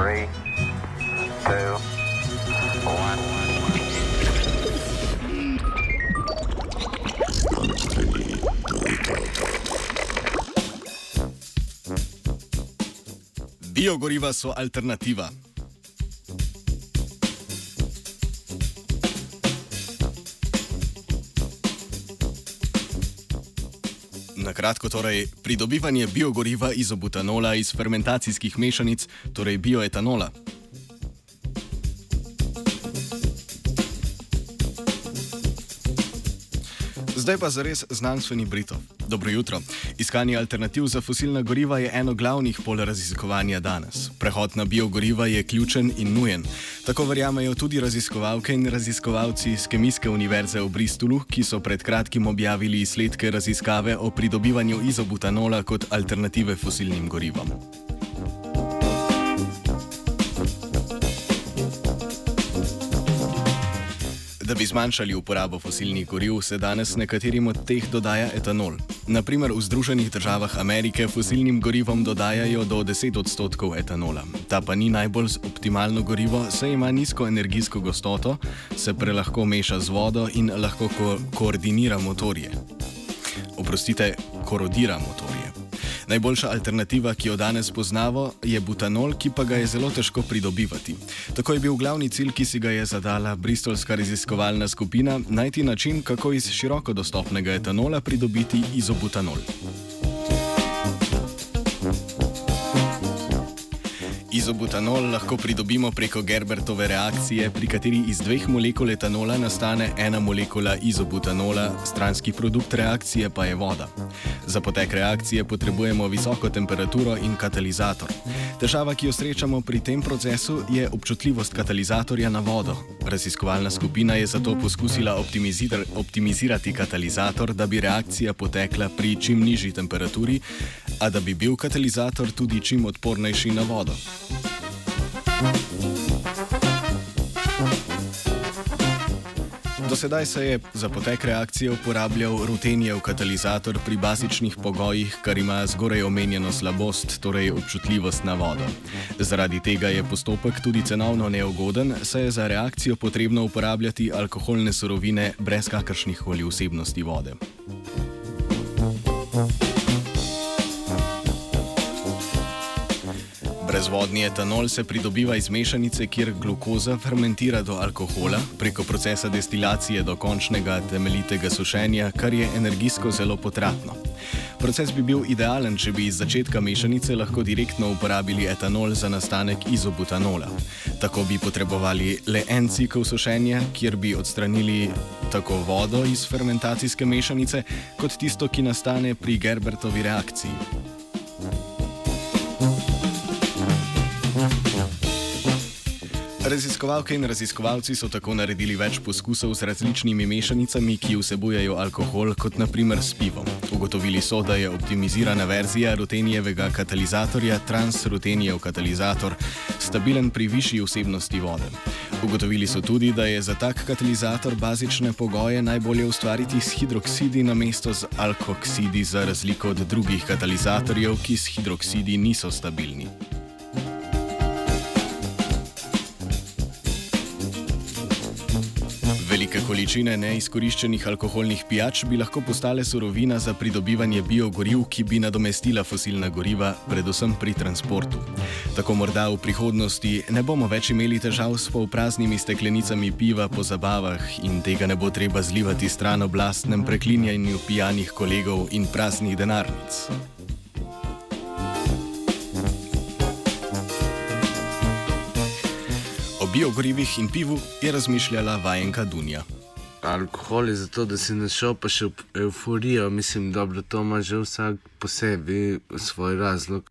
Three, two, one. Biogoriva so alternativa. Na kratko, torej, pridobivanje biogoriva iz obutanola iz fermentacijskih mešanic, torej bioetanola. Zdaj pa za res znanstveni Brito. Dobro jutro. Iskanje alternativ za fosilna goriva je eno glavnih pol raziskovanja danes. Prehod na biogoriva je ključen in nujen. Tako verjamejo tudi raziskovalke in raziskovalci iz Kemijske univerze v Bristolu, ki so pred kratkim objavili izsledke raziskave o pridobivanju izobutanola kot alternative fosilnim gorivom. Da bi zmanjšali uporabo fosilnih goriv, se danes nekaterim od teh dodaja etanol. Naprimer, v Združenih državah Amerike fosilnim gorivom dodajajo do 10 odstotkov etanola. Ta pa ni najbolj optimalno gorivo, saj ima nizko energijsko gostoto, se prelahko meša z vodo in lahko ko koordinira motorje. Oprostite, korodira motorje. Najboljša alternativa, ki jo danes poznamo, je butanol, ki pa ga je zelo težko pridobivati. Tako je bil glavni cilj, ki si ga je zadala bristolska raziskovalna skupina, najti način, kako iz široko dostopnega etanola pridobiti izobutanol. Izobutanol lahko pridobimo preko Gerbertove reakcije, pri kateri iz dveh molekul etanola nastane ena molekula izobutanola, stranski produkt reakcije pa je voda. Za potek reakcije potrebujemo visoko temperaturo in katalizator. Težava, ki jo srečamo pri tem procesu, je občutljivost katalizatorja na vodo. Raziskovalna skupina je zato poskusila optimizir optimizirati katalizator, da bi reakcija potekla pri čim nižji temperaturi, a da bi bil katalizator tudi čim odpornejši na vodo. Do sedaj se je za potek reakcije uporabljal rutenijev katalizator pri bazičnih pogojih, kar ima zgoraj omenjeno slabost, torej občutljivost na vodo. Zaradi tega je postopek tudi cenovno neugoden, saj je za reakcijo potrebno uporabljati alkoholne surovine brez kakršnih koli vsebnosti vode. Brezvodni etanol se pridobiva iz mešanice, kjer glukoza fermentira do alkohola preko procesa destilacije do končnega temeljitega sušenja, kar je energijsko zelo potratno. Proces bi bil idealen, če bi iz začetka mešanice lahko direktno uporabili etanol za nastanek izobutanola. Tako bi potrebovali le en cikl sušenja, kjer bi odstranili tako vodo iz fermentacijske mešanice, kot tisto, ki nastane pri Gerbertovi reakciji. Raziskovalke in raziskovalci so tako naredili več poskusov z različnimi mešanicami, ki vsebujejo alkohol, kot naprimer s pivom. Ugotovili so, da je optimizirana verzija rutenijevega katalizatorja, transrutenijev katalizator, stabilen pri višji vsebnosti vode. Ugotovili so tudi, da je za tak katalizator bazične pogoje najbolje ustvariti s hidroksidi na mesto z alkoksidi, za razliko od drugih katalizatorjev, ki s hidroksidi niso stabilni. Količine neizkoriščenih alkoholnih pijač bi lahko postale surovina za pridobivanje biogoriv, ki bi nadomestila fosilna goriva, predvsem pri transportu. Tako morda v prihodnosti ne bomo več imeli težav s polpraznimi steklenicami piva po zabavah in tega ne bo treba zlivati stran oblastnem preklinjanju pijanih kolegov in praznih denarnic. biogorivih in pivu je razmišljala vajenka Dunja. Alkohol je zato, da si našel pa še euforijo. Mislim, da to ima že vsak posebej svoj razlog.